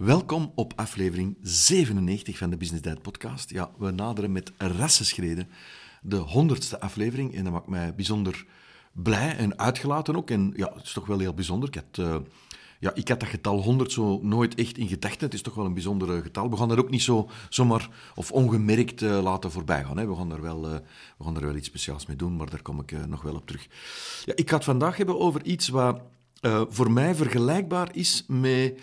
Welkom op aflevering 97 van de Business Dad podcast. Ja, we naderen met rassenschreden de honderdste aflevering en dat maakt mij bijzonder blij en uitgelaten ook. En ja, het is toch wel heel bijzonder. Ik had, uh, ja, ik had dat getal 100 zo nooit echt in gedachten. Het is toch wel een bijzonder getal. We gaan dat ook niet zo zomaar of ongemerkt uh, laten voorbij gaan. Hè. We, gaan er wel, we gaan er wel iets speciaals mee doen, maar daar kom ik nog wel op terug. Ja, ik ga het vandaag hebben over iets wat voor mij vergelijkbaar is met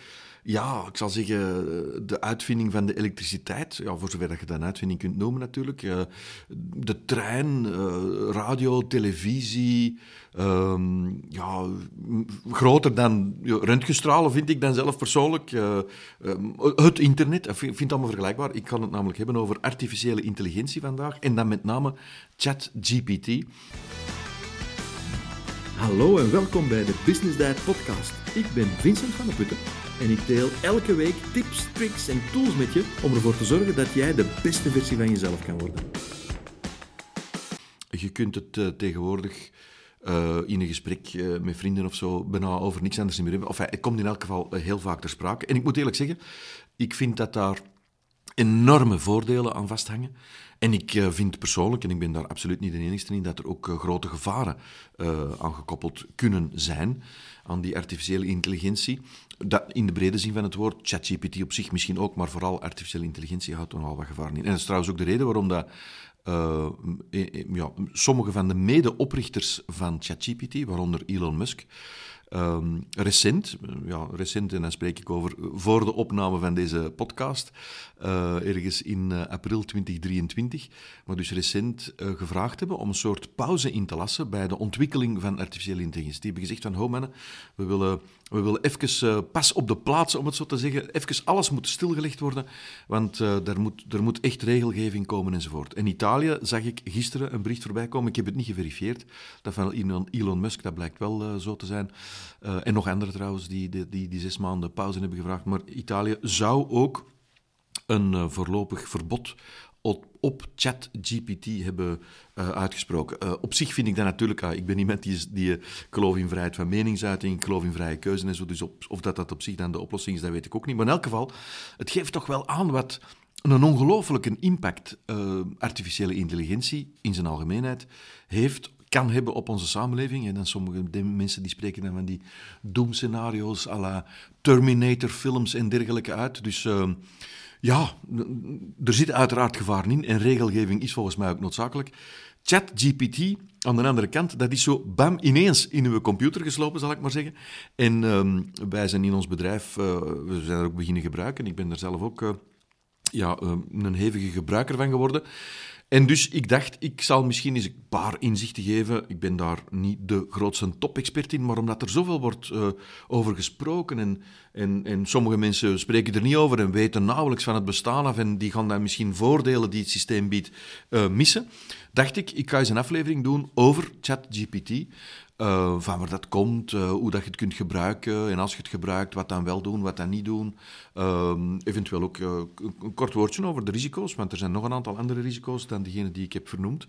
ja, ik zal zeggen, de uitvinding van de elektriciteit. Ja, voor zover dat je dat een uitvinding kunt noemen natuurlijk. Eh, de trein, eh, radio, televisie. Ehm, ja, groter dan röntgenstralen vind ik dan zelf persoonlijk. Het internet, ik vind het allemaal vergelijkbaar. Ik kan het namelijk hebben over artificiële intelligentie vandaag. En dan met name ChatGPT. Hallo en welkom bij de Business Diet podcast. Ik ben Vincent van der Putten en ik deel elke week tips, tricks en tools met je om ervoor te zorgen dat jij de beste versie van jezelf kan worden. Je kunt het uh, tegenwoordig uh, in een gesprek uh, met vrienden of zo bijna over niks anders meer hebben. Of het komt in elk geval heel vaak ter sprake. En ik moet eerlijk zeggen, ik vind dat daar enorme voordelen aan vasthangen. En ik uh, vind persoonlijk, en ik ben daar absoluut niet de enige in, dat er ook uh, grote gevaren uh, aan gekoppeld kunnen zijn aan die artificiële intelligentie. Dat, in de brede zin van het woord, ChatGPT op zich misschien ook, maar vooral artificiële intelligentie houdt nogal wat gevaren in. En dat is trouwens ook de reden waarom dat, ja, sommige van de medeoprichters van ChatGPT, waaronder Elon Musk, Um, recent, ja, recent, en dan spreek ik over voor de opname van deze podcast, uh, ergens in uh, april 2023, maar dus recent uh, gevraagd hebben om een soort pauze in te lassen bij de ontwikkeling van artificiële intelligentie. Die hebben gezegd van, ho mannen, we willen, we willen even pas op de plaats, om het zo te zeggen, even alles moet stilgelegd worden, want er, moet, er moet echt regelgeving komen enzovoort. In Italië zag ik gisteren een bericht voorbij komen, ik heb het niet geverifieerd, dat van Elon Musk, dat blijkt wel zo te zijn, en nog anderen trouwens, die, die, die, die zes maanden pauze hebben gevraagd, maar Italië zou ook een uh, voorlopig verbod op, ChatGPT hebben uh, uitgesproken. Uh, op zich vind ik dat natuurlijk, ik ben iemand die, die geloof in vrijheid van meningsuiting, geloof in vrije keuze en zo, dus of dat dat op zich dan de oplossing is, dat weet ik ook niet. Maar in elk geval, het geeft toch wel aan wat een ongelooflijke impact artificiële intelligentie in zijn algemeenheid heeft kan hebben op onze samenleving. En dan sommige mensen die spreken dan van die doemscenario's à la Terminator-films en dergelijke uit. Dus ja, er zit uiteraard gevaar in en regelgeving is volgens mij ook noodzakelijk. ChatGPT, aan de andere kant, dat is zo bam ineens in uw computer geslopen, zal ik maar zeggen. En uh, wij zijn in ons bedrijf, uh, we zijn er ook beginnen gebruiken. Ik ben er zelf ook uh, ja, een hevige gebruiker van geworden. En dus ik dacht, ik zal misschien eens een paar inzichten geven. Ik ben daar niet de grootste top-expert in, maar omdat er zoveel wordt uh, over gesproken en, en, en sommige mensen spreken er niet over en weten nauwelijks van het bestaan af en die gaan dan misschien voordelen die het systeem biedt uh, missen, dacht ik, ik ga eens een aflevering doen over ChatGPT. Uh, van waar dat komt, uh, hoe dat je het kunt gebruiken en als je het gebruikt, wat dan wel doen, wat dan niet doen. Uh, eventueel ook uh, een kort woordje over de risico's, want er zijn nog een aantal andere risico's dan diegene die ik heb vernoemd,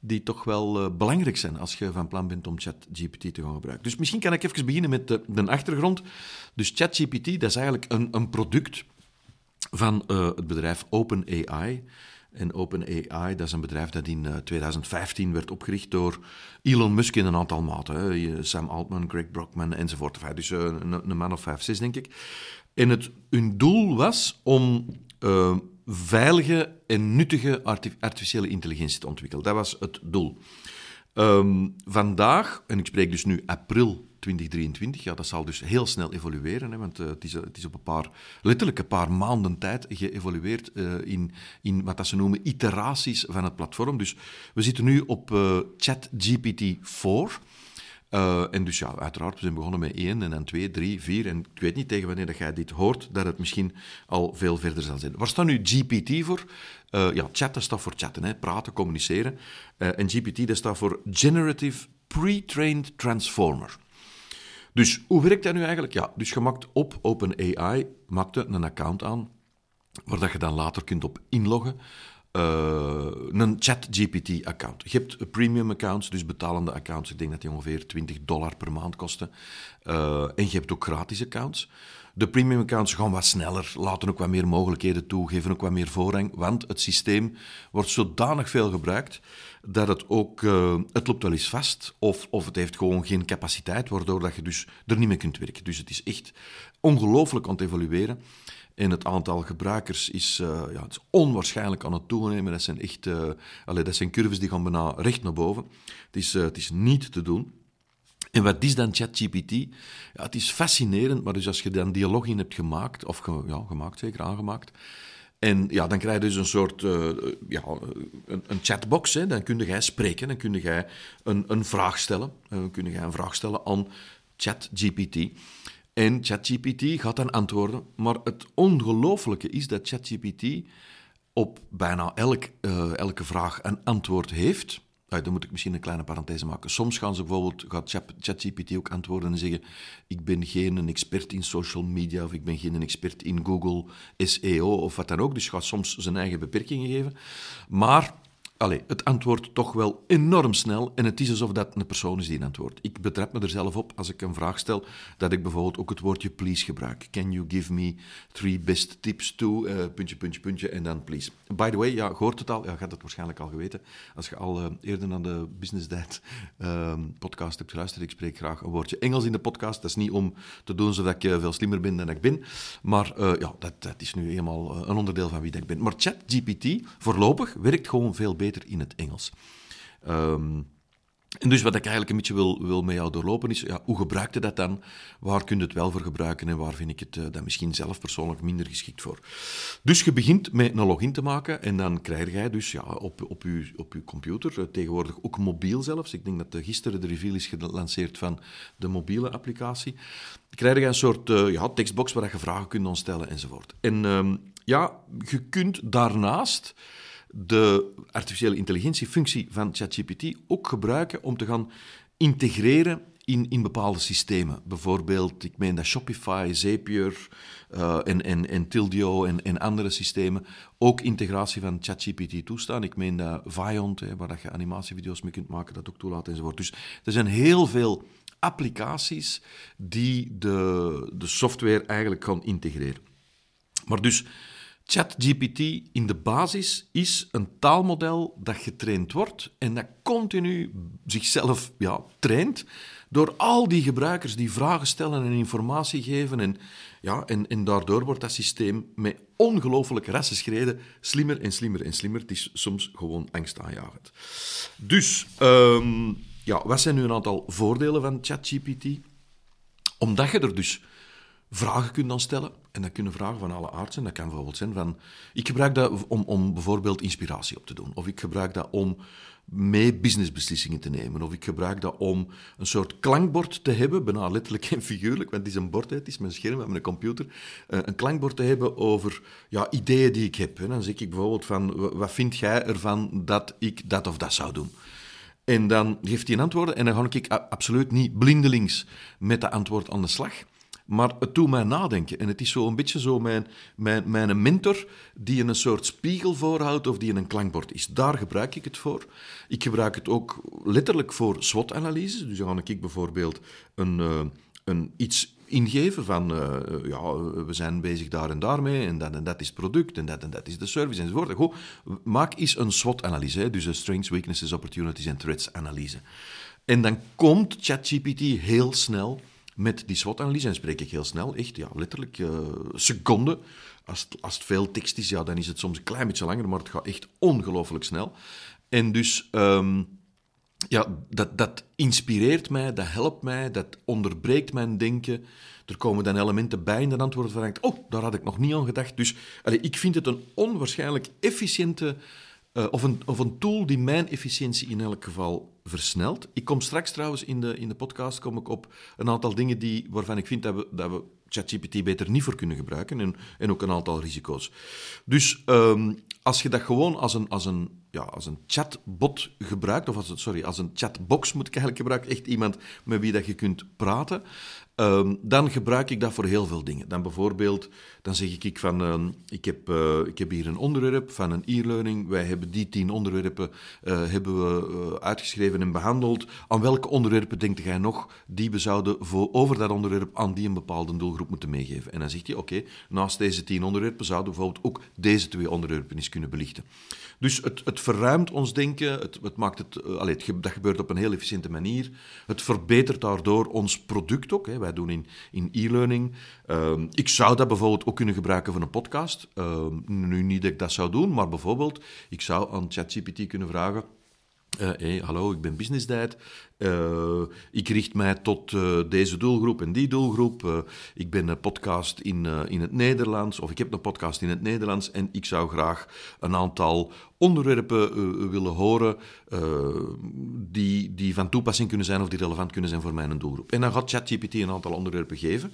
die toch wel belangrijk zijn als je van plan bent om ChatGPT te gaan gebruiken. Dus misschien kan ik even beginnen met de, de achtergrond. Dus ChatGPT, dat is eigenlijk een, een product van het bedrijf OpenAI. En OpenAI, dat is een bedrijf dat in 2015 werd opgericht door Elon Musk in een aantal maten. Sam Altman, Greg Brockman enzovoort. Dus een, een man of vijf, zes, denk ik. En het, hun doel was om uh, veilige en nuttige artificiële intelligentie te ontwikkelen. Dat was het doel. Um, vandaag, en ik spreek dus nu april 2023. Ja, dat zal dus heel snel evolueren, hè, want uh, het, is, het is op een paar, letterlijk een paar maanden tijd geëvolueerd uh, in, in wat dat ze noemen iteraties van het platform. Dus we zitten nu op uh, ChatGPT 4. en dus ja, uiteraard, we zijn begonnen met 1 en dan 2, 3, 4. En ik weet niet tegen wanneer dat jij dit hoort, dat het misschien al veel verder zal zijn. Waar staat nu GPT voor? ja, chat dat staat voor chatten, hè, praten, communiceren. en GPT dat staat voor Generative Pre-trained Transformer. Dus hoe werkt dat nu eigenlijk? Ja, dus je maakt op OpenAI maakte een account aan, waar dat je dan later kunt op inloggen. Uh, een ChatGPT-account. Je hebt premium accounts, dus betalende accounts. Ik denk dat die ongeveer 20 dollar per maand kosten. Uh, en je hebt ook gratis accounts. De premium accounts gaan wat sneller, laten ook wat meer mogelijkheden toe, geven ook wat meer voorrang, want het systeem wordt zodanig veel gebruikt dat het ook, uh, het loopt wel eens vast, of, of het heeft gewoon geen capaciteit, waardoor dat je dus er niet mee kunt werken. Dus het is echt ongelooflijk aan het evolueren. En het aantal gebruikers is, uh, ja, het is onwaarschijnlijk aan het toenemen. Dat zijn echt, uh, dat zijn curves die gaan bijna recht naar boven. Het is, het is niet te doen. En wat is dan ChatGPT? Ja, het is fascinerend, maar dus als je dan die login hebt gemaakt, of ja, gemaakt zeker, aangemaakt, en ja, dan krijg je dus een soort ja, een, een, chatbox. Hè. Dan kun je spreken, dan kun je een, een vraag stellen. Dan kun je een vraag stellen aan ChatGPT. En ChatGPT gaat dan antwoorden. Maar het ongelooflijke is dat ChatGPT op bijna elk, uh, elke vraag een antwoord heeft. Ah, dan moet ik misschien een kleine parenthese maken. Soms gaan ze bijvoorbeeld, gaat ChatGPT ook antwoorden en zeggen: Ik ben geen expert in social media of ik ben geen expert in Google SEO of wat dan ook. Dus gaat soms zijn eigen beperkingen geven. Maar Allee, het antwoordt toch wel enorm snel en het is alsof dat een persoon is die antwoordt. Ik betrap me er zelf op als ik een vraag stel dat ik bijvoorbeeld ook het woordje please gebruik. Can you give me three best tips to, uh, puntje, puntje, puntje en dan please. By the way, ja, hoort het al, ja, je had het waarschijnlijk al geweten, als je al uh, eerder naar de Business Dad uh, podcast hebt geluisterd, ik spreek graag een woordje Engels in de podcast. Dat is niet om te doen zodat ik uh, veel slimmer ben dan ik ben, maar ja, dat, is nu eenmaal een onderdeel van wie ik ben. Maar ChatGPT, voorlopig, werkt gewoon veel beter in het Engels. Um, en dus wat ik eigenlijk een beetje wil, wil met jou doorlopen is, ja, hoe gebruik je dat dan? Waar kun je het wel voor gebruiken en waar vind ik het uh, dan misschien zelf persoonlijk minder geschikt voor? Dus je begint met een login te maken en dan krijg je dus ja, op, op, je, op je computer, uh, tegenwoordig ook mobiel zelfs, ik denk dat uh, gisteren de reveal is gelanceerd van de mobiele applicatie, krijg je een soort ja, tekstbox waar je vragen kunt stellen enzovoort. En um, ja, je kunt daarnaast de artificiële intelligentiefunctie van ChatGPT ook gebruiken om te gaan integreren in, in bepaalde systemen. Bijvoorbeeld, ik meen dat Shopify, Zapier uh, en, en, en Tildio en, en andere systemen ook integratie van ChatGPT toestaan. Ik meen dat Viont, hè, waar je animatievideo's mee kunt maken, dat ook toelaat enzovoort. Dus er zijn heel veel applicaties die de, de software eigenlijk gaan integreren. Maar dus ChatGPT in de basis is een taalmodel dat getraind wordt en dat continu zichzelf ja, traint door al die gebruikers die vragen stellen en informatie geven. En, ja, en, en daardoor wordt dat systeem met ongelooflijke rassenschreden slimmer en slimmer en slimmer. Het is soms gewoon angstaanjagend. Dus, um, ja, wat zijn nu een aantal voordelen van ChatGPT? Omdat je er dus vragen kunt dan stellen. En dat kunnen vragen van alle zijn. Dat kan bijvoorbeeld zijn van... Ik gebruik dat om, om bijvoorbeeld inspiratie op te doen. Of ik gebruik dat om mee businessbeslissingen te nemen. Of ik gebruik dat om een soort klankbord te hebben, bijna letterlijk en figuurlijk, want het is een bord, het is mijn scherm met mijn computer, eh, een klankbord te hebben over ja, ideeën die ik heb. Dan zeg ik bijvoorbeeld van, wat vind jij ervan dat ik dat of dat zou doen? En dan geeft hij een antwoord en dan ga ik absoluut niet blindelings met dat antwoord aan de slag. Maar het doet mij nadenken. En het is zo een beetje zo mijn, mijn, mijn mentor die een soort spiegel voorhoudt of die een klankbord is. Daar gebruik ik het voor. Ik gebruik het ook letterlijk voor SWOT-analyses. Dus dan ga ik bijvoorbeeld een, uh, een iets ingeven van uh, ja, we zijn bezig daar en daarmee en dat en dat is het product en dat en dat is de service enzovoort. Goed, maak eens een SWOT-analyse, dus een Strengths, Weaknesses, Opportunities en Threats-analyse. En dan komt ChatGPT heel snel met die SWOT-analyse. En spreek ik heel snel, echt, ja, letterlijk uh, seconden. Als het, als het veel tekst is, ja, dan is het soms een klein beetje langer, maar het gaat echt ongelooflijk snel. En dus, um, ja, dat, dat inspireert mij, dat helpt mij, dat onderbreekt mijn denken. Er komen dan elementen bij in de antwoord waar ik oh, daar had ik nog niet aan gedacht. Dus ik vind het een onwaarschijnlijk efficiënte uh, of, een, of een tool die mijn efficiëntie in elk geval versnelt. Ik kom straks trouwens in de, in de podcast kom ik op een aantal dingen die, waarvan ik vind dat we, dat we ChatGPT beter niet voor kunnen gebruiken en, en ook een aantal risico's. Dus um, als je dat gewoon als een, als een, ja, als een chatbot gebruikt, of als, sorry, als een chatbox moet ik eigenlijk gebruiken, echt iemand met wie dat je kunt praten, Ehm, dan gebruik ik dat voor heel veel dingen. Dan bijvoorbeeld, dan zeg ik van, ehm, ik, heb, uh, ik heb hier een onderwerp van een e-learning. Wij hebben die tien onderwerpen uh, hebben we uh, uitgeschreven en behandeld. Aan welke onderwerpen denkt jij nog die we zouden voor, over dat onderwerp aan die een bepaalde doelgroep moeten meegeven? En dan zegt hij, oké, naast deze tien onderwerpen zouden we bijvoorbeeld ook deze twee onderwerpen eens kunnen belichten. Dus het, het verruimt ons denken, het, het maakt het, allez, het, dat gebeurt op een heel efficiënte manier. Het verbetert daardoor ons product ook. Hè. Wij doen in, in e-learning. Uh, ik zou dat bijvoorbeeld ook kunnen gebruiken voor een podcast. Uh, nu niet dat ik dat zou doen, maar bijvoorbeeld, ik zou aan ChatGPT kunnen vragen. Uh, hallo, ik ben Business Dad. Uh, ik richt mij tot uh, deze doelgroep en die doelgroep. ik ben een podcast in, in het Nederlands, of ik heb een podcast in het Nederlands en ik zou graag een aantal onderwerpen willen horen die, die van toepassing kunnen zijn of die relevant kunnen zijn voor mijn doelgroep. En dan gaat ChatGPT een aantal onderwerpen geven.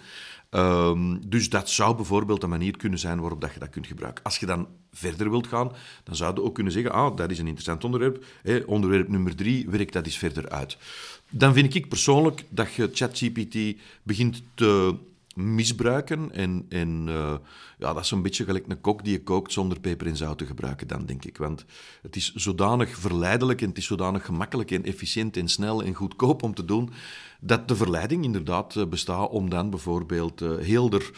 Um, dus dat zou bijvoorbeeld een manier kunnen zijn waarop dat je dat kunt gebruiken. Als je dan verder wilt gaan, dan zou je ook kunnen zeggen, ah, dat is een interessant onderwerp. Hè, onderwerp nummer drie, werk dat eens verder uit. Dan vind ik persoonlijk dat je ChatGPT begint te misbruiken. En, uh, ja, dat is een beetje gelijk een kok die je kookt zonder peper en zout te gebruiken, dan denk ik. Want het is zodanig verleidelijk en het is zodanig gemakkelijk en efficiënt en snel en goedkoop om te doen, dat de verleiding inderdaad eh, bestaat om dan bijvoorbeeld uh, heel er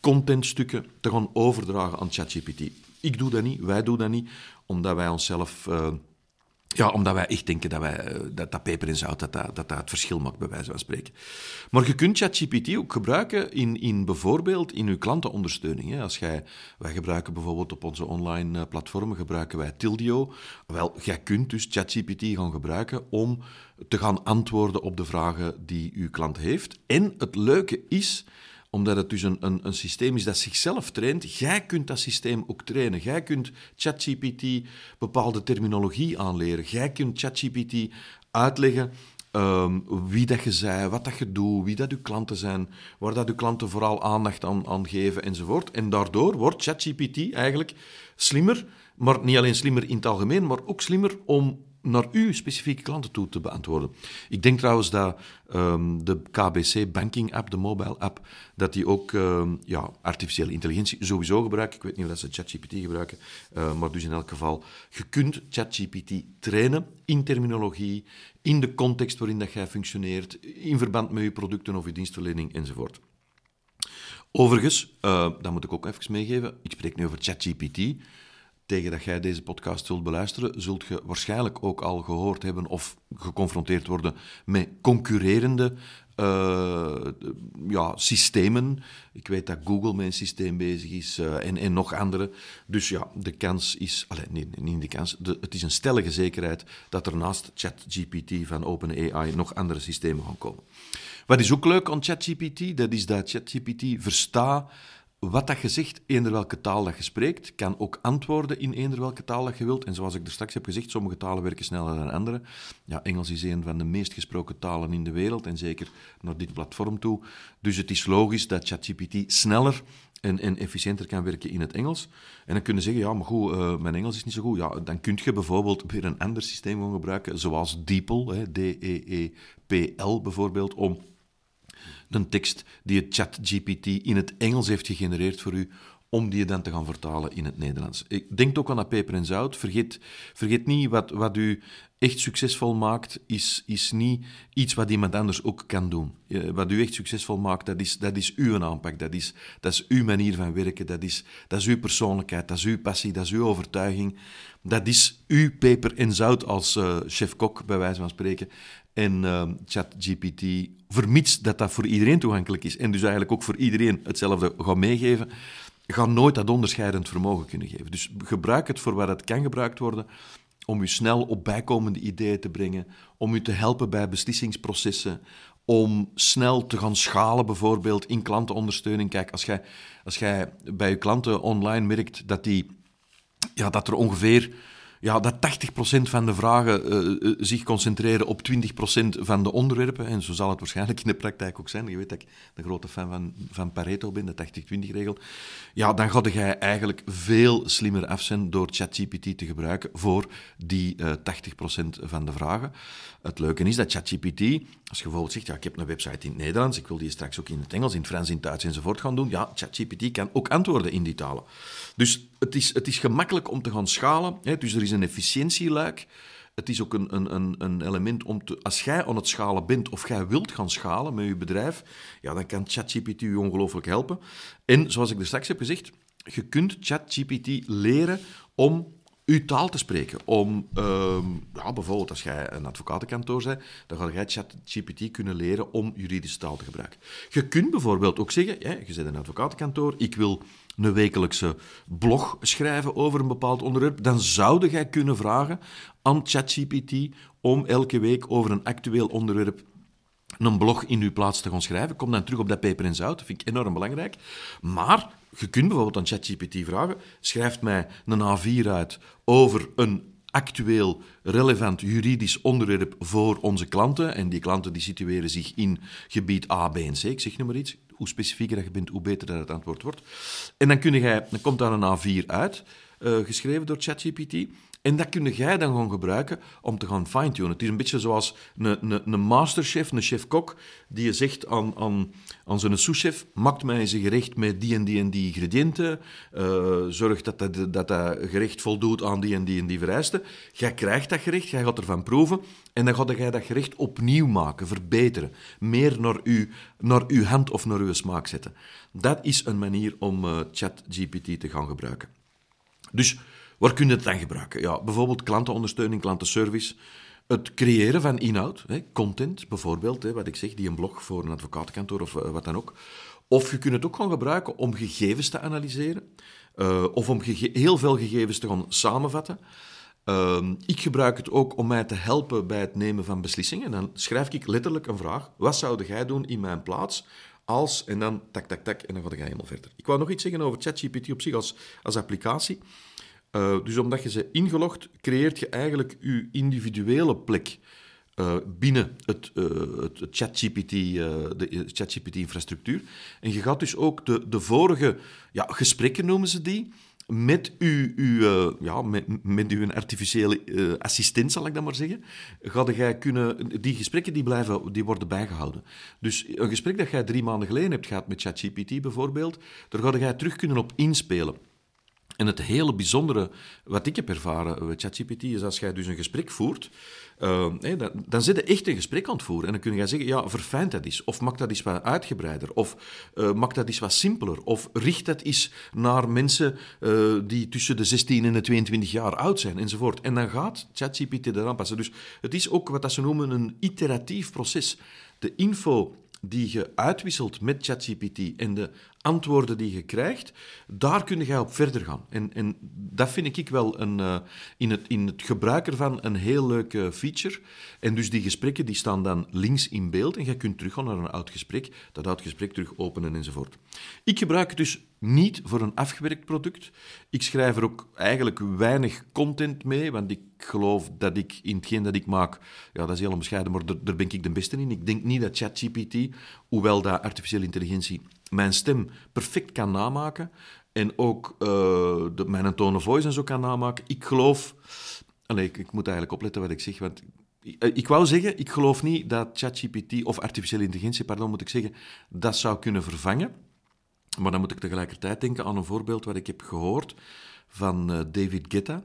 contentstukken te gaan overdragen aan ChatGPT. Ik doe dat niet, wij doen dat niet, omdat wij onszelf... ja, omdat wij echt denken dat, wij, dat, dat peper en zout dat, dat, dat, het verschil maakt, bij wijze van spreken. Maar je kunt ChatGPT ook gebruiken in, in bijvoorbeeld in uw klantenondersteuning. Hè. Als jij, wij gebruiken bijvoorbeeld op onze online platformen gebruiken wij Tildio. Wel, jij kunt dus ChatGPT gaan gebruiken om te gaan antwoorden op de vragen die uw klant heeft. En het leuke is omdat het dus een, een, een, systeem is dat zichzelf traint. Jij kunt dat systeem ook trainen. Jij kunt ChatGPT bepaalde terminologie aanleren. Jij kunt ChatGPT uitleggen um, wie dat je zei, wat dat je doet, wie dat je klanten zijn, waar dat je klanten vooral aandacht aan, aan geven enzovoort. En daardoor wordt ChatGPT eigenlijk slimmer, maar niet alleen slimmer in het algemeen, maar ook slimmer om naar uw specifieke klanten toe te beantwoorden. Ik denk trouwens dat um, de KBC Banking App, de mobile app, dat die ook um, ja, artificiële intelligentie sowieso gebruikt. Ik weet niet of ze ChatGPT gebruiken, uh, maar dus in elk geval, je kunt ChatGPT trainen in terminologie, in de context waarin dat jij functioneert, in verband met je producten of je dienstverlening enzovoort. Overigens, uh, dat moet ik ook even meegeven, ik spreek nu over ChatGPT tegen dat jij deze podcast zult beluisteren, zult je waarschijnlijk ook al gehoord hebben of geconfronteerd worden met concurrerende uh, ja, systemen. Ik weet dat Google met een systeem bezig is uh, en, en nog andere. Dus ja, de kans is... Nee, niet de kans. De, het is een stellige zekerheid dat er naast ChatGPT van OpenAI nog andere systemen gaan komen. Wat is ook leuk aan ChatGPT? Dat is dat ChatGPT verstaat wat dat je zegt, eender welke taal dat je spreekt, kan ook antwoorden in eender welke taal dat je wilt. En zoals ik er straks heb gezegd, sommige talen werken sneller dan andere. Ja, Engels is een van de meest gesproken talen in de wereld, en zeker naar dit platform toe. Dus het is logisch dat ChatGPT sneller en, en efficiënter kan werken in het Engels. En dan kunnen zeggen, ja, maar goed, uh, mijn Engels is niet zo goed. Ja, dan kun je bijvoorbeeld weer een ander systeem gaan gebruiken, zoals DeepL, D-E-E-P-L bijvoorbeeld, om een tekst die het ChatGPT in het Engels heeft gegenereerd voor u, om die dan te gaan vertalen in het Nederlands. Ik denk ook aan dat peper en zout. Vergeet, vergeet niet, wat, wat u echt succesvol maakt, is, is niet iets wat iemand anders ook kan doen. Wat u echt succesvol maakt, dat is, dat is uw aanpak, dat is, dat is uw manier van werken, dat is, dat is uw persoonlijkheid, dat is uw passie, dat is uw overtuiging. Dat is uw peper en zout als uh, chef-kok, bij wijze van spreken. En uh, ChatGPT, vermits dat dat voor iedereen toegankelijk is, en dus eigenlijk ook voor iedereen hetzelfde gaat meegeven, gaat nooit dat onderscheidend vermogen kunnen geven. Dus gebruik het voor waar het kan gebruikt worden, om u snel op bijkomende ideeën te brengen, om u te helpen bij beslissingsprocessen, om snel te gaan schalen, bijvoorbeeld in klantenondersteuning. Kijk, als jij, als jij bij je klanten online merkt dat, die, ja, dat er ongeveer ja, dat 80% van de vragen uh, zich concentreren op 20% van de onderwerpen. En zo zal het waarschijnlijk in de praktijk ook zijn. Je weet dat ik de grote fan van, van Pareto ben, de 80-20-regel. Ja, dan ga je eigenlijk veel slimmer af zijn door ChatGPT te gebruiken voor die uh, 80% van de vragen. Het leuke is dat ChatGPT, als je bijvoorbeeld zegt, ja, ik heb een website in het Nederlands, ik wil die straks ook in het Engels, in Frans, in Duits enzovoort gaan doen, ja, ChatGPT kan ook antwoorden in die talen. Dus het is, het is gemakkelijk om te gaan schalen. Hè? Dus er is een efficiëntieluik. Het is ook een, een, een element om te... Als jij aan het schalen bent of jij wilt gaan schalen met je bedrijf, ja, dan kan ChatGPT je ongelooflijk helpen. En zoals ik er straks heb gezegd, je kunt ChatGPT leren om uw taal te spreken. Om, uh, ja, bijvoorbeeld als jij een advocatenkantoor bent, dan ga jij ChatGPT kunnen leren om juridische taal te gebruiken. Je kunt bijvoorbeeld ook zeggen, ja, je zit een advocatenkantoor, ik wil een wekelijkse blog schrijven over een bepaald onderwerp, dan zou jij kunnen vragen aan ChatGPT om elke week over een actueel onderwerp een blog in uw plaats te gaan schrijven. Kom dan terug op dat paper en zout. Dat vind ik enorm belangrijk. Maar je kunt bijvoorbeeld aan ChatGPT vragen: schrijf mij een A4 uit over een actueel, relevant juridisch onderwerp voor onze klanten. En die klanten die situeren zich in gebied A, B en C. Ik zeg nu maar iets. Hoe specifieker je bent, hoe beter dat het antwoord wordt. En dan, kun jij, dan komt daar een A4 uit, uh, geschreven door ChatGPT. En dat kun jij dan gewoon gebruiken om te gaan fine-tunen. Het is een beetje zoals een, een, een masterchef, een chef-kok, die je zegt aan, aan, aan zijn souschef, maak mij een gerecht met die en die en die ingrediënten, uh, zorg dat dat, dat dat gerecht voldoet aan die en die en die vereisten. Jij krijgt dat gerecht, jij gaat ervan proeven en dan ga jij dat gerecht opnieuw maken, verbeteren, meer naar uw, naar uw hand of naar uw smaak zetten. Dat is een manier om uh, ChatGPT te gaan gebruiken. Dus Waar kun je het dan gebruiken? Ja, bijvoorbeeld klantenondersteuning, klantenservice. Het creëren van inhoud, content bijvoorbeeld, wat ik zeg, die een blog voor een advocatenkantoor of uh, wat dan ook. Of je kunt het ook gaan gebruiken om gegevens te analyseren, uh, of om heel veel gegevens te gaan samenvatten. Uh, ik gebruik het ook om mij te helpen bij het nemen van beslissingen. Dan schrijf ik letterlijk een vraag. Wat zou jij doen in mijn plaats als... En dan tak, tak, tak, en dan ga ik helemaal verder. Ik wou nog iets zeggen over ChatGPT op zich als, als applicatie. Uh, dus omdat je ze ingelogd, creëert je eigenlijk je individuele plek uh, binnen het, uh, het ChatGPT, de ChatGPT-infrastructuur. En je gaat dus ook de, de vorige ja, gesprekken, noemen ze die, met uw, uw, ja, met, met uw artificiële assistent, zal ik dat maar zeggen, ga jij kunnen... Die gesprekken die blijven, die worden bijgehouden. Dus een gesprek dat jij drie maanden geleden hebt gehad met ChatGPT bijvoorbeeld, daar ga jij terug kunnen op inspelen. En het hele bijzondere wat ik heb ervaren met ChatGPT is als jij dus een gesprek voert, uh, dan, zit je echt een gesprek aan het voeren. En dan kun je zeggen, ja, verfijnd dat eens. Of maak dat eens wat uitgebreider. Of uh, maak dat eens wat simpeler. Of richt dat eens naar mensen uh, die tussen de 16 en de 22 jaar oud zijn, enzovoort. En dan gaat ChatGPT eraan passen. Dus het is ook wat ze noemen een iteratief proces. De info die je uitwisselt met ChatGPT en de antwoorden die je krijgt, daar kun je op verder gaan. En, en dat vind ik wel een, uh, in, het, in het gebruik ervan een heel leuke feature. En dus die gesprekken die staan dan links in beeld en je kunt teruggaan naar een oud gesprek, dat oud gesprek terug openen enzovoort. Ik gebruik het dus niet voor een afgewerkt product. Ik schrijf er ook eigenlijk weinig content mee, want ik geloof dat ik in hetgeen dat ik maak, ja, dat is heel bescheiden, maar daar ben ik de beste in. Ik denk niet dat ChatGPT, hoewel dat artificiële intelligentie mijn stem perfect kan namaken en ook uh, de, mijn tone of voice en zo kan namaken. Ik geloof... Allee, ik, moet eigenlijk opletten wat ik zeg, want ik, ik wou zeggen, ik geloof niet dat ChatGPT, of artificiële intelligentie, pardon, moet ik zeggen, dat zou kunnen vervangen. Maar dan moet ik tegelijkertijd denken aan een voorbeeld wat ik heb gehoord van uh, David Guetta,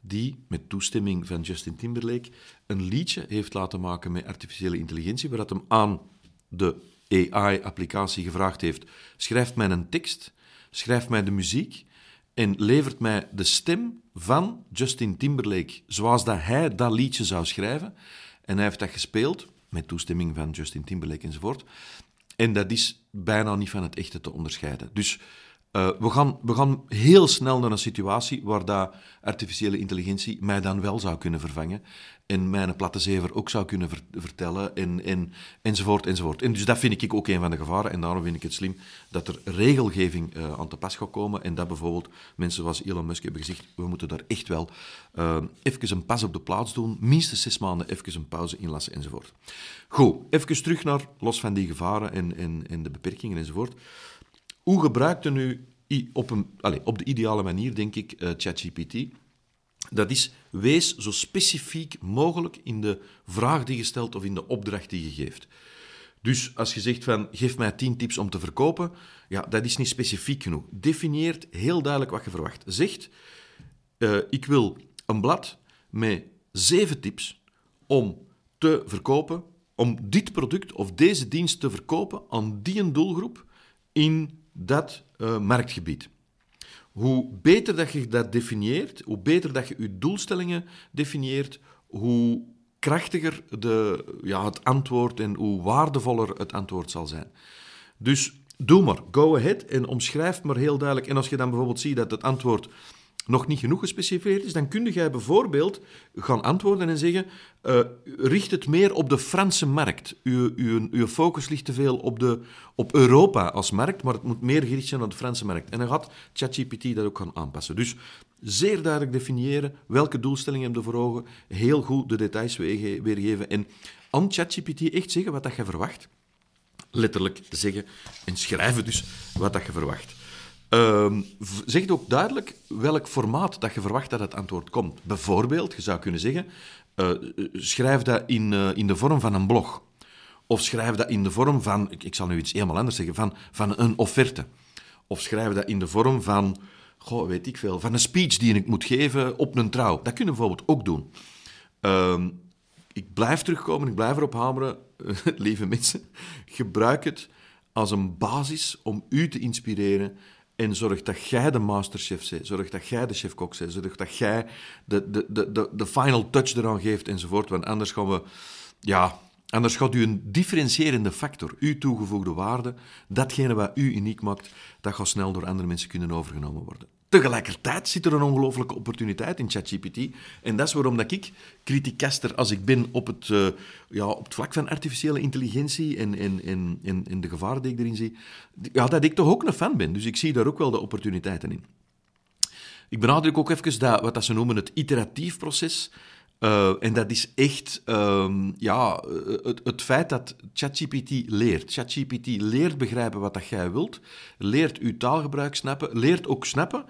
die met toestemming van Justin Timberlake een liedje heeft laten maken met artificiële intelligentie, waar dat hem aan de AI-applicatie gevraagd heeft: schrijf mij een tekst, schrijf mij de muziek en levert mij de stem van Justin Timberlake zoals dat hij dat liedje zou schrijven. En hij heeft dat gespeeld met toestemming van Justin Timberlake enzovoort. En dat is bijna niet van het echte te onderscheiden. Dus Uh, we, gaan, we gaan heel snel naar een situatie waar dat artificiële intelligentie mij dan wel zou kunnen vervangen en mijn platte zever ook zou kunnen vertellen, en, en, enzovoort, enzovoort. En dus dat vind ik ook een van de gevaren, en daarom vind ik het slim dat er regelgeving uh, aan te pas gaat komen, en dat bijvoorbeeld mensen zoals Elon Musk hebben gezegd, we moeten daar echt wel uh, even een pas op de plaats doen, minstens zes maanden even een pauze inlassen, enzovoort. Goed, even terug naar, los van die gevaren en, en, en de beperkingen enzovoort. Hoe gebruikt u nu op, een, allez, op de ideale manier, denk ik, uh, ChatGPT? Dat is, wees zo specifiek mogelijk in de vraag die je stelt of in de opdracht die je geeft. Dus als je zegt van, geef mij 10 tips om te verkopen, ja, dat is niet specifiek genoeg. Definieert heel duidelijk wat je verwacht. Zegt, uh, ik wil een blad met 7 tips om te verkopen, om dit product of deze dienst te verkopen aan die doelgroep in dat uh, marktgebied. Hoe beter dat je dat definieert, hoe beter dat je je doelstellingen definieert, hoe krachtiger de, ja, het antwoord en hoe waardevoller het antwoord zal zijn. Dus doe maar, go ahead en omschrijf maar heel duidelijk. En als je dan bijvoorbeeld ziet dat het antwoord nog niet genoeg gespecificeerd is, dan kun je bijvoorbeeld gaan antwoorden en zeggen: uh, richt het meer op de Franse markt. Uw, uw, uw focus ligt te veel op, de, op Europa als markt, maar het moet meer gericht zijn op de Franse markt. En dan gaat ChatGPT dat ook gaan aanpassen. Dus zeer duidelijk definiëren welke doelstellingen hebben voor ogen, heel goed de details weergeven en aan ChatGPT echt zeggen wat dat je verwacht. Letterlijk zeggen en schrijven dus wat dat je verwacht. Uh, zeg ook duidelijk welk formaat dat je verwacht dat het antwoord komt. Bijvoorbeeld, je zou kunnen zeggen, uh, schrijf dat in, uh, in de vorm van een blog. Of schrijf dat in de vorm van, ik, zal nu iets helemaal anders zeggen, van, van een offerte. Of schrijf dat in de vorm van, goh, weet ik veel, van een speech die ik moet geven op een trouw. Dat kunnen we bijvoorbeeld ook doen. Uh, ik blijf terugkomen, ik blijf erop hameren, lieve mensen. Gebruik het als een basis om u te inspireren en zorg dat jij de masterchef bent. Zorg dat jij de chef-kok bent. Zorg dat jij de, de, de, de, final touch eraan geeft enzovoort. Want anders gaan we... Ja, anders gaat u een differentiërende factor, uw toegevoegde waarde, datgene wat u uniek maakt, dat gaat snel door andere mensen kunnen overgenomen worden. Tegelijkertijd zit er een ongelooflijke opportuniteit in ChatGPT. En dat is waarom dat ik, kritiekaster als ik ben op het, uh, ja, op het vlak van artificiële intelligentie en, en, en, en, en de gevaren die ik erin zie, ja, dat ik toch ook een fan ben. Dus ik zie daar ook wel de opportuniteiten in. Ik benadruk ook even dat, wat dat ze noemen het iteratief proces. Uh, en dat is echt um, ja, het, het, feit dat ChatGPT leert. ChatGPT leert begrijpen wat dat jij wilt, leert uw taalgebruik snappen, leert ook snappen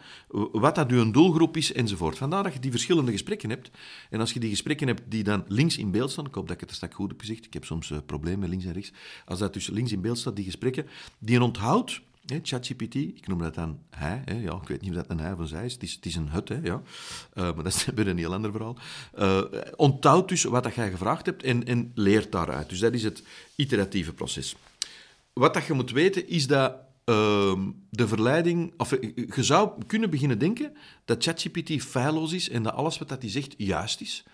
wat dat uw doelgroep is enzovoort. Vandaar dat je die verschillende gesprekken hebt. En als je die gesprekken hebt die dan links in beeld staan, ik hoop dat ik het er straks goed heb gezegd, ik heb soms uh, problemen links en rechts. Als dat dus links in beeld staat, die gesprekken, die onthoudt ChatGPT, ik noem dat dan hij. Ja, ik weet niet of dat een hij of zij is. Het is, het is een hut, ja. Uh, maar dat is weer een heel ander verhaal. Uh, dus wat dat jij gevraagd hebt en, en leert daaruit. Dus dat is het iteratieve proces. Wat dat je moet weten is dat uh, de verleiding... Of, je zou kunnen beginnen denken dat ChatGPT feilloos is en dat alles wat dat hij zegt juist is.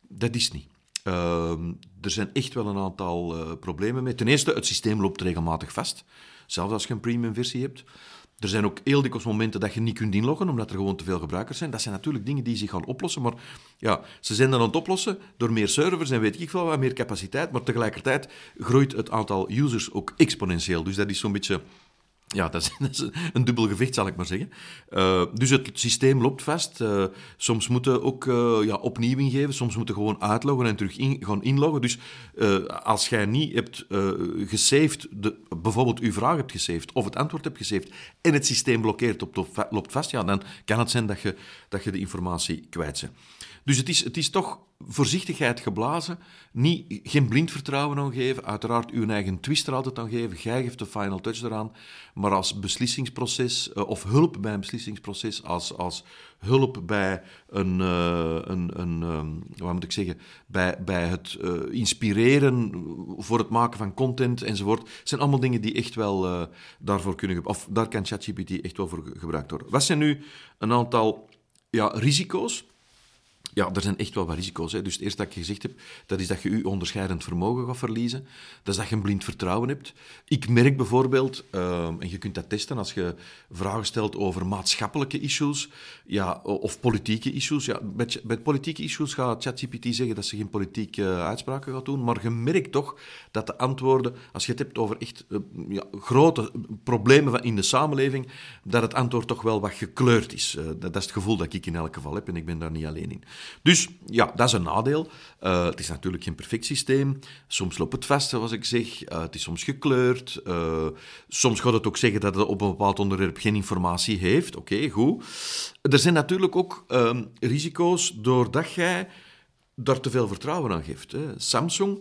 Dat is niet. Ehm, er zijn echt wel een aantal problemen mee. Ten eerste, het systeem loopt regelmatig vast. Zelfs als je een premium versie hebt. Er zijn ook heel dikwijls momenten dat je niet kunt inloggen, omdat er gewoon te veel gebruikers zijn. Dat zijn natuurlijk dingen die zich gaan oplossen, maar ja, ze zijn dan aan het oplossen door meer servers en weet ik veel wat, meer capaciteit, maar tegelijkertijd groeit het aantal users ook exponentieel. Dus dat is zo'n beetje ja, dat is, een dubbel gevecht, zal ik maar zeggen. Uh, dus het systeem loopt vast. Uh, soms moeten ook uh, ja, opnieuw ingeven, soms moeten gewoon uitloggen en terug in, gaan inloggen. Dus als jij niet hebt gesaved, de, bijvoorbeeld uw vraag hebt gesaved of het antwoord hebt gesaved en het systeem blokkeert, op, loopt vast, ja, dan kan het zijn dat je, dat je de informatie kwijt bent. Dus het is, het is toch voorzichtigheid geblazen. Niet, geen blind vertrouwen aan geven. Uiteraard uw eigen twist er altijd aan geven. Jij geeft de final touch eraan. Maar als beslissingsproces, eh, of hulp bij een beslissingsproces, als, als hulp bij een, uh, een, een um, wat moet ik zeggen, bij, bij het uh, inspireren voor het maken van content enzovoort, zijn allemaal dingen die echt wel daarvoor kunnen, of daar kan ChatGPT echt wel voor gebruikt worden. Wat zijn nu een aantal ja, risico's? Ja, er zijn echt wel wat risico's. Hè. Dus het eerste dat ik gezegd heb, dat is dat je je onderscheidend vermogen gaat verliezen. Dat is dat je een blind vertrouwen hebt. Ik merk bijvoorbeeld, ehm, en je kunt dat testen als je vragen stelt over maatschappelijke issues ja, of politieke issues. Ja, bij, politieke issues gaat ChatGPT zeggen dat ze geen politieke uh, uitspraken gaat doen, maar je merkt toch dat de antwoorden, als je het hebt over echt uh, ja, grote problemen in de samenleving, dat het antwoord toch wel wat gekleurd is. Uh, dat, dat, is het gevoel dat ik in elk geval heb en ik ben daar niet alleen in. Dus ja, dat is een nadeel. Uh, het is natuurlijk geen perfect systeem. Soms loopt het vast, zoals ik zeg. Uh, het is soms gekleurd. Uh, soms gaat het ook zeggen dat het op een bepaald onderwerp geen informatie heeft. Oké, goed. Er zijn natuurlijk ook ehm, risico's doordat jij daar te veel vertrouwen aan geeft. Hè. Samsung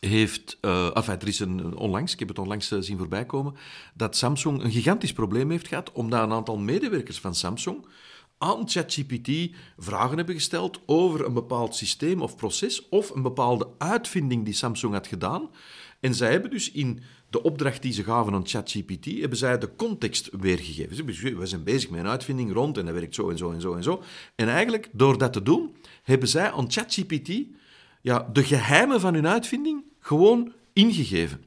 heeft, uh, enfin, er is een, onlangs, ik heb het onlangs zien voorbij komen, dat Samsung een gigantisch probleem heeft gehad, omdat een aantal medewerkers van Samsung aan ChatGPT vragen hebben gesteld over een bepaald systeem of proces of een bepaalde uitvinding die Samsung had gedaan. En zij hebben dus in de opdracht die ze gaven aan ChatGPT, hebben zij de context weergegeven. We zijn bezig met een uitvinding rond en dat werkt zo en zo en zo en zo. En eigenlijk, door dat te doen, hebben zij aan ChatGPT ja, de geheimen van hun uitvinding gewoon ingegeven.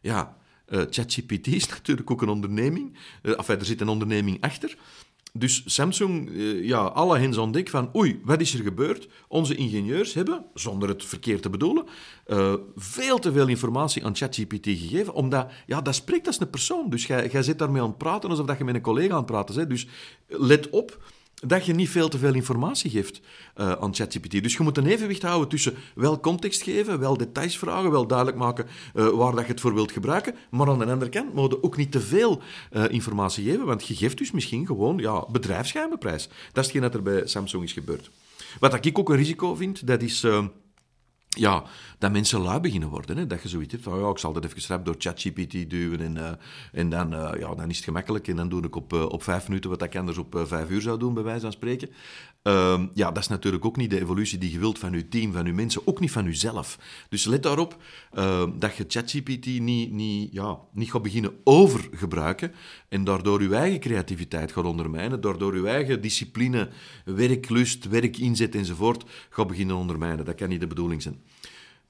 Ja, uh, ChatGPT is natuurlijk ook een onderneming. Uh, er zit een onderneming achter. Dus Samsung, uh, ja, alle hens aan dek van oei, wat is er gebeurd? Onze ingenieurs hebben, zonder het verkeerd te bedoelen, uh, veel te veel informatie aan ChatGPT gegeven, omdat, ja, dat spreekt als een persoon. Dus jij, jij zit daarmee aan het praten alsof dat je met een collega aan het praten bent. Dus let op dat je niet veel te veel informatie geeft uh, aan ChatGPT. Dus je moet een evenwicht houden tussen wel context geven, wel details vragen, wel duidelijk maken uh, waar dat je het voor wilt gebruiken, maar aan de andere kant moet je ook niet te veel uh, informatie geven, want je geeft dus misschien gewoon ja, bedrijfsgeheimenprijs. Dat is hetgeen dat er bij Samsung is gebeurd. Wat ik ook een risico vind, dat is ja, dat mensen lui beginnen worden. Hè? Dat je zoiets hebt van, ja, ik zal dat even rap door ChatGPT duwen en, uh, en dan, uh, ja, dan is het gemakkelijk. En dan doe ik op, uh, op vijf minuten wat ik anders op vijf uur zou doen, bij wijze van spreken. Ehm, ja, dat is natuurlijk ook niet de evolutie die je wilt van je team, van je mensen, ook niet van jezelf. Dus let daarop ehm, dat je ChatGPT niet, niet, ja, niet gaat beginnen overgebruiken en daardoor je eigen creativiteit gaat ondermijnen, daardoor je eigen discipline, werklust, werkinzet enzovoort gaat beginnen ondermijnen. Dat kan niet de bedoeling zijn.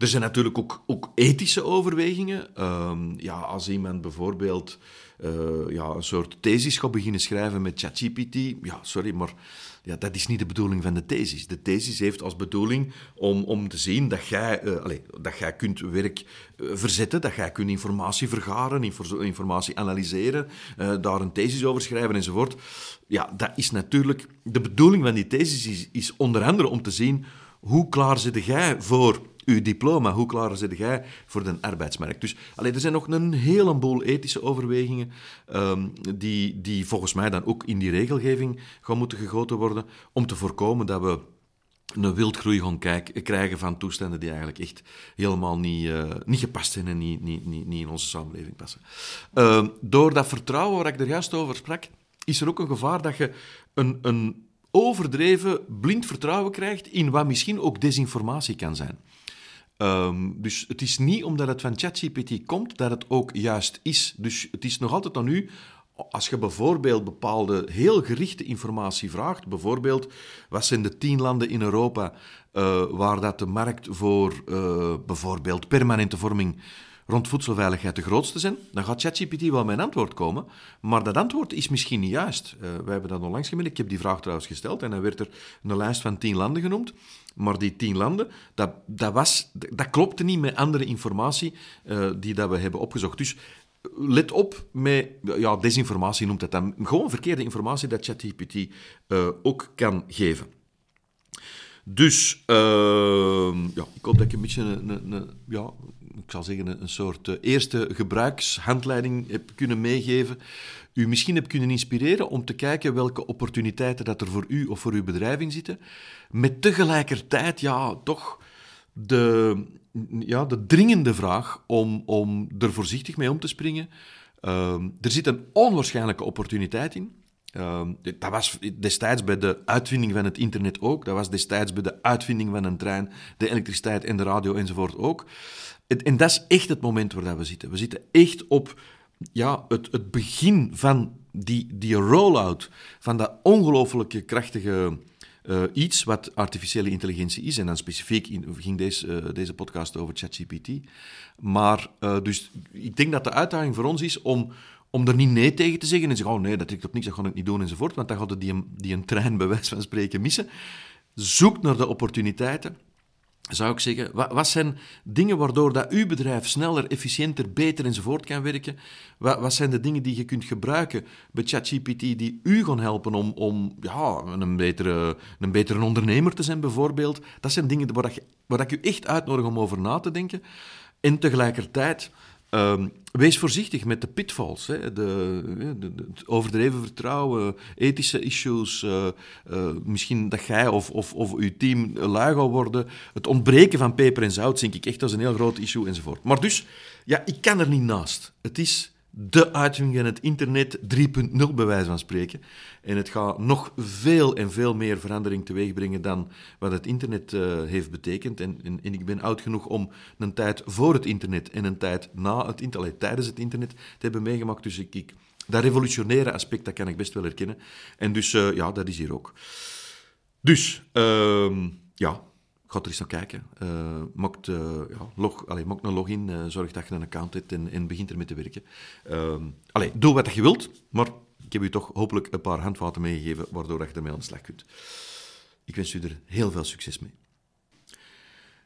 Er zijn natuurlijk ook, ook ethische overwegingen. Um, ja, als iemand bijvoorbeeld uh, ja, een soort thesis gaat beginnen schrijven met ChatGPT, ja, sorry, maar ja, dat is niet de bedoeling van de thesis. De thesis heeft als bedoeling om, om te zien dat jij, uh, allez, dat jij kunt werk uh, verzetten, dat jij kunt informatie vergaren, informatie analyseren, daar een thesis over schrijven enzovoort. Ja, dat is natuurlijk... De bedoeling van die thesis is, is onder andere om te zien hoe klaar zit jij voor uw diploma, hoe klaar zit jij voor de arbeidsmarkt? Dus allee, er zijn nog een heleboel ethische overwegingen um, die, die volgens mij dan ook in die regelgeving gaan moeten gegoten worden om te voorkomen dat we een wildgroei gaan krijgen van toestanden die eigenlijk echt helemaal niet, uh, niet gepast zijn en niet, niet, niet, in onze samenleving passen. Uh, door dat vertrouwen waar ik er juist over sprak, is er ook een gevaar dat je een, een overdreven blind vertrouwen krijgt in wat misschien ook desinformatie kan zijn. Um, dus het is niet omdat het van ChatGPT komt dat het ook juist is. Dus het is nog altijd aan u als je bijvoorbeeld bepaalde heel gerichte informatie vraagt, bijvoorbeeld wat zijn de tien landen in Europa uh, waar dat de markt voor uh, bijvoorbeeld permanente vorming rond voedselveiligheid de grootste zijn, dan gaat ChatGPT wel een antwoord komen. Maar dat antwoord is misschien niet juist. Uh, wij hebben dat onlangs gemeld. Ik heb die vraag trouwens gesteld en dan werd er een lijst van tien landen genoemd. Maar die tien landen, dat, dat, was, dat klopte niet met andere informatie uh, die dat we hebben opgezocht. Dus let op met, ja, desinformatie noemt het dan. Gewoon verkeerde informatie dat ChatGPT uh, ook kan geven. Dus, uh, ja, ik hoop dat ik een beetje een, een, ja, ik zal zeggen, een soort uh, eerste gebruikshandleiding heb kunnen meegeven. U misschien heb kunnen inspireren om te kijken welke opportuniteiten dat er voor u of voor uw bedrijf in zitten. Met tegelijkertijd, ja, toch de, ja, de dringende vraag om, om er voorzichtig mee om te springen. Uh, er zit een onwaarschijnlijke opportuniteit in. Uh, dat was destijds bij de uitvinding van het internet ook. Dat was destijds bij de uitvinding van een trein, de elektriciteit en de radio enzovoort ook. En dat is echt het moment waar we zitten. We zitten echt op ja, het, het begin van die, die rollout van dat ongelooflijke krachtige uh, iets wat artificiële intelligentie is. En dan specifiek in, ging deze, uh, deze podcast over ChatGPT. Maar uh, dus ik denk dat de uitdaging voor ons is om, om er niet nee tegen te zeggen en zeggen, oh nee, dat trekt op niks, dat ga ik niet doen enzovoort. Want dan gaat die, die een trein bij wijze van spreken missen. Zoek naar de opportuniteiten zou ik zeggen, wat, wat, zijn dingen waardoor dat uw bedrijf sneller, efficiënter, beter enzovoort kan werken? Wat, wat zijn de dingen die je kunt gebruiken bij ChatGPT die u gaan helpen om, om ja, een, betere, een betere ondernemer te zijn bijvoorbeeld? Dat zijn dingen waar, dat waar ik u echt uitnodig om over na te denken. En tegelijkertijd Um, wees voorzichtig met de pitfalls. Hè. De, het overdreven vertrouwen, ethische issues. Uh, uh, misschien dat jij of, of, of uw team lui worden. Het ontbreken van peper en zout, denk ik echt als een heel groot issue enzovoort. Maar dus, ja, ik kan er niet naast. Het is de uitvinding van het internet 3.0 bij wijze van spreken. En het gaat nog veel en veel meer verandering teweeg brengen dan wat het internet uh, heeft betekend. En, en, en, ik ben oud genoeg om een tijd voor het internet en een tijd na het internet, tijdens het internet, te hebben meegemaakt. Dus ik, dat revolutionaire aspect, dat kan ik best wel herkennen. En dus, uh, ja, dat is hier ook. Dus, uh, ja, Ga er eens naar kijken. Uh, maakt, uh, ja, log, een login, uh, zorg dat je een account hebt en, en begint ermee te werken. Allee, doe wat je wilt, maar ik heb u toch hopelijk een paar handvaten meegegeven waardoor je ermee aan de slag kunt. Ik wens u er heel veel succes mee.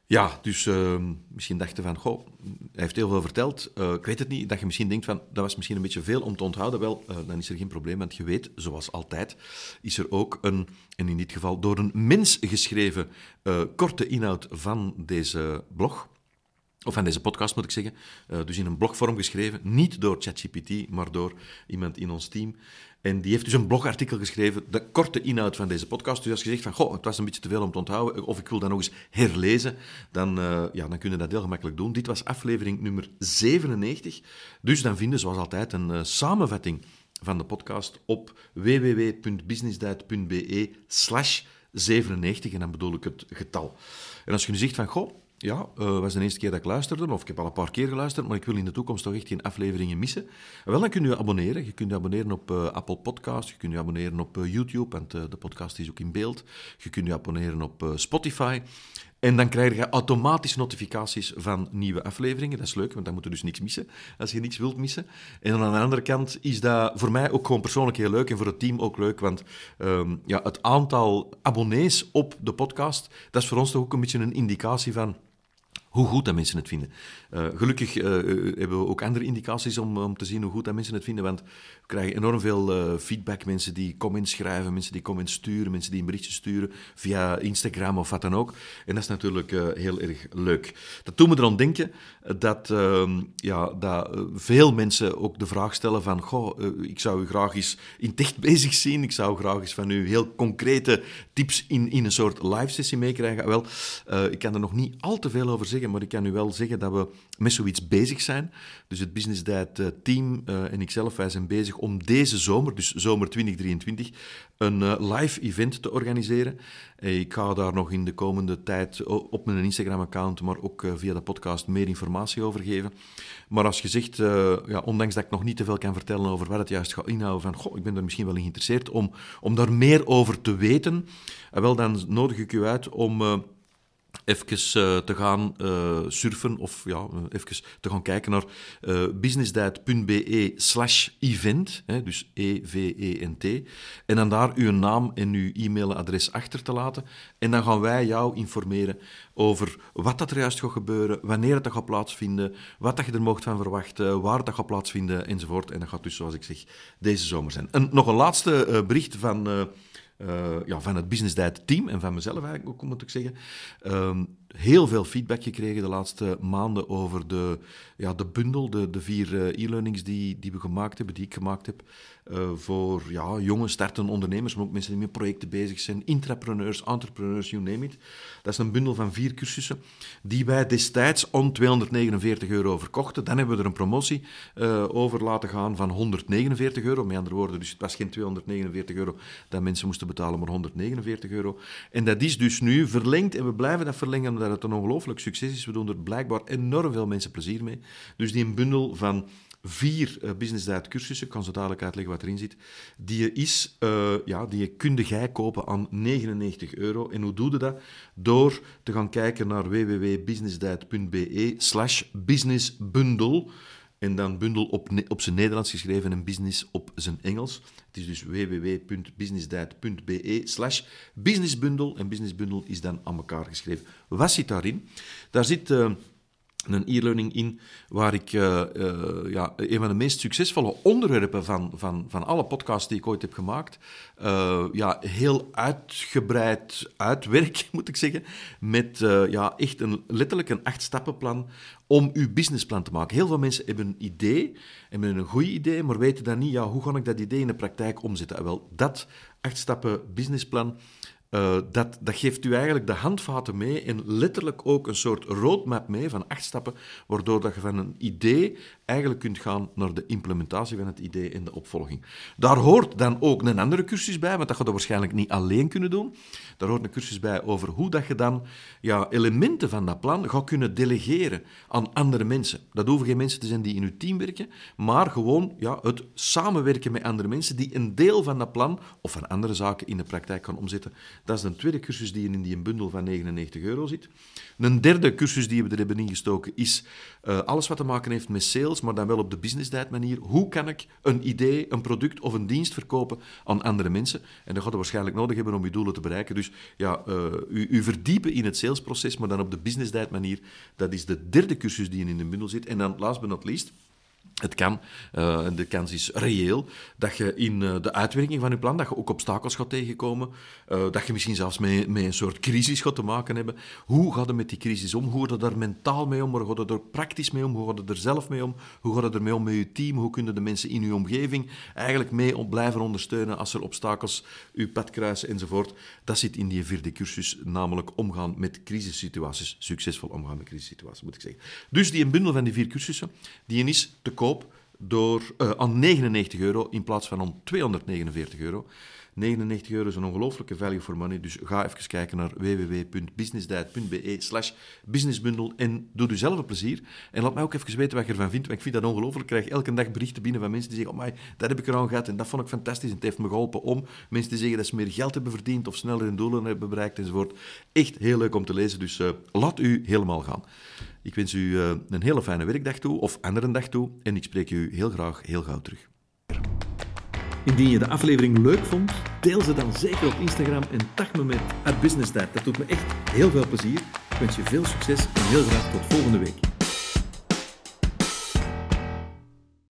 Ja, dus uh, misschien dachten van, goh, hij heeft heel veel verteld. Uh, ik weet het niet, dat je misschien denkt van, dat was misschien een beetje veel om te onthouden. Wel, uh, dan is er geen probleem, want je weet, zoals altijd, is er ook een, en in dit geval door een mens geschreven, uh, korte inhoud van deze blog. Of van deze podcast moet ik zeggen. Uh, dus in een blogvorm geschreven. Niet door ChatGPT, maar door iemand in ons team. En die heeft dus een blogartikel geschreven, de korte inhoud van deze podcast. Dus als je zegt van, goh, het was een beetje te veel om te onthouden, of ik wil dat nog eens herlezen, dan, uh, ja, dan kun je dat heel gemakkelijk doen. Dit was aflevering nummer 97. Dus dan vinden, zoals altijd, een samenvatting van de podcast op www.businessdiet.be slash 97. En dan bedoel ik het getal. En als je nu zegt van, goh, ja, uh, was de eerste keer dat ik luisterde, of ik heb al een paar keer geluisterd, maar ik wil in de toekomst toch echt geen afleveringen missen. Wel, dan kun je abonneren. Je kunt je abonneren op uh, Apple Podcasts, je kunt je abonneren op uh, YouTube, want de podcast is ook in beeld. Je kunt je abonneren op Spotify. En dan krijg je automatisch notificaties van nieuwe afleveringen. Dat is leuk, want dan moet je dus niks missen, als je niets wilt missen. En aan de andere kant is dat voor mij ook gewoon persoonlijk heel leuk en voor het team ook leuk, want um, ja, het aantal abonnees op de podcast, dat is voor ons toch ook een beetje een indicatie van hoe goed dat mensen het vinden. Uh, gelukkig uh, hebben we ook andere indicaties om, om te zien hoe goed dat mensen het vinden, want we krijgen enorm veel feedback. Mensen die comments schrijven, mensen die comments sturen, mensen die een berichtje sturen via Instagram of wat dan ook. En dat is natuurlijk heel erg leuk. Dat doet me erom denken dat, ehm, ja, dat veel mensen ook de vraag stellen van, goh, ik zou u graag eens in tech bezig zien, ik zou graag eens van u heel concrete tips in, in een soort live sessie meekrijgen. Wel, ik kan er nog niet al te veel over zeggen, maar ik kan u wel zeggen dat we met zoiets bezig zijn. Dus het Business Diet eh, team uh, en ikzelf, wij zijn bezig om deze zomer, dus zomer 2023, een uh, live event te organiseren. Ik ga daar nog in de komende tijd op mijn Instagram-account, maar ook via de podcast meer informatie over geven. Maar als je zegt, ja, ondanks dat ik nog niet te veel kan vertellen over wat het juist gaat inhouden, van goh, ik ben er misschien wel in geïnteresseerd om, om daar meer over te weten, wel, dan nodig ik u uit om even uh, te gaan uh, surfen of ja, even te gaan kijken naar uh, businessdiet.be slash event, hè, dus E-V-E-N-T, en dan daar uw naam en uw e-mailadres achter te laten. En dan gaan wij jou informeren over wat dat er juist gaat gebeuren, wanneer het gaat plaatsvinden, wat dat je er mocht van verwachten, waar dat gaat plaatsvinden, enzovoort. En dat gaat dus, zoals ik zeg, deze zomer zijn. En nog een laatste bericht van ja, van het Business Diet team en van mezelf eigenlijk ook, moet ik zeggen. Um, heel veel feedback gekregen de laatste maanden over de, ja, de bundel, de, de vier uh, e-learnings die, die we gemaakt hebben, die ik gemaakt heb. Uh, voor ja, jonge startende ondernemers, maar ook mensen die met projecten bezig zijn, intrapreneurs, entrepreneurs, you name it. Dat is een bundel van vier cursussen die wij destijds om 249 euro verkochten. Dan hebben we er een promotie uh, over laten gaan van 149 euro. Met andere woorden, dus het was geen 249 euro dat mensen moesten betalen, maar 149 euro. En dat is dus nu verlengd en we blijven dat verlengen omdat het een ongelooflijk succes is. We doen er blijkbaar enorm veel mensen plezier mee. Dus die bundel van vier uh, business diet cursussen, ik kan zo dadelijk uitleggen wat erin zit, die is, uh, ja, die kunde jij kopen aan 99 euro. En hoe doe je dat? Door te gaan kijken naar www.businessdiet.be slash businessbundle. En dan bundel op, op zijn Nederlands geschreven en business op zijn Engels. Het is dus www.businessdiet.be slash businessbundle. En businessbundle is dan aan elkaar geschreven. Wat zit daarin? Daar zit... Uh, een e-learning in waar ik uh, uh, ja, een van de meest succesvolle onderwerpen van, van, van alle podcasts die ik ooit heb gemaakt, uh, ja, heel uitgebreid uitwerk, moet ik zeggen, met ja, echt een, letterlijk een acht-stappenplan om uw businessplan te maken. Heel veel mensen hebben een idee, hebben een goed idee, maar weten dan niet, ja, hoe ga ik dat idee in de praktijk omzetten? Wel, dat acht-stappen businessplan uh, dat, dat geeft u eigenlijk de handvaten mee en letterlijk ook een soort roadmap mee van acht stappen, waardoor dat je van een idee eigenlijk kunt gaan naar de implementatie van het idee en de opvolging. Daar hoort dan ook een andere cursus bij, want dat ga je waarschijnlijk niet alleen kunnen doen. Daar hoort een cursus bij over hoe dat je dan ja, elementen van dat plan gaat kunnen delegeren aan andere mensen. Dat hoeven geen mensen te zijn die in uw team werken, maar gewoon ja, het samenwerken met andere mensen die een deel van dat plan of van andere zaken in de praktijk gaan omzetten. Dat is een tweede cursus die in die bundel van 99 euro zit. Een derde cursus die we er hebben ingestoken is uh, alles wat te maken heeft met sales, maar dan wel op de business diet manier. Hoe kan ik een idee, een product of een dienst verkopen aan andere mensen? En dat gaat waarschijnlijk nodig hebben om je doelen te bereiken. Dus ja, uh, u, u, verdiepen in het salesproces, maar dan op de business diet manier. Dat is de derde cursus die in de bundel zit. En dan, last but not least, het kan, uh, de kans is reëel, dat je in uh, de uitwerking van je plan, dat je ook obstakels gaat tegenkomen, uh, dat je misschien zelfs met, met, een soort crisis gaat te maken hebben. Hoe gaat je met die crisis om? Hoe gaat je daar mentaal mee om? Hoe gaat je er praktisch mee om? Hoe gaat je er zelf mee om? Hoe gaat je ermee om met je team? Hoe kunnen de mensen in je omgeving eigenlijk mee blijven ondersteunen als er obstakels je pad kruisen enzovoort? Dat zit in die vierde cursus, namelijk omgaan met crisissituaties. Succesvol omgaan met crisissituaties, moet ik zeggen. Dus die een bundel van die vier cursussen, die is te door, uh, aan 99 euro in plaats van om 249 euro. 99 euro is een ongelooflijke value for money, dus ga even kijken naar www.businessdiet.be slash businessbundle en doe u zelf een plezier. En laat mij ook even weten wat je ervan vindt, want ik vind dat ongelooflijk. Ik krijg elke dag berichten binnen van mensen die zeggen, oh my, dat heb ik er al gehad en dat vond ik fantastisch en het heeft me geholpen om mensen die zeggen dat ze meer geld hebben verdiend of sneller hun doelen hebben bereikt enzovoort. Echt heel leuk om te lezen, dus uh, laat u helemaal gaan. Ik wens u uh, een hele fijne werkdag toe, of andere dag toe, en ik spreek u heel graag heel gauw terug. Indien je de aflevering leuk vond, deel ze dan zeker op Instagram en tag me met @businessdad. Dat doet me echt heel veel plezier. Ik wens je veel succes en heel graag tot volgende week.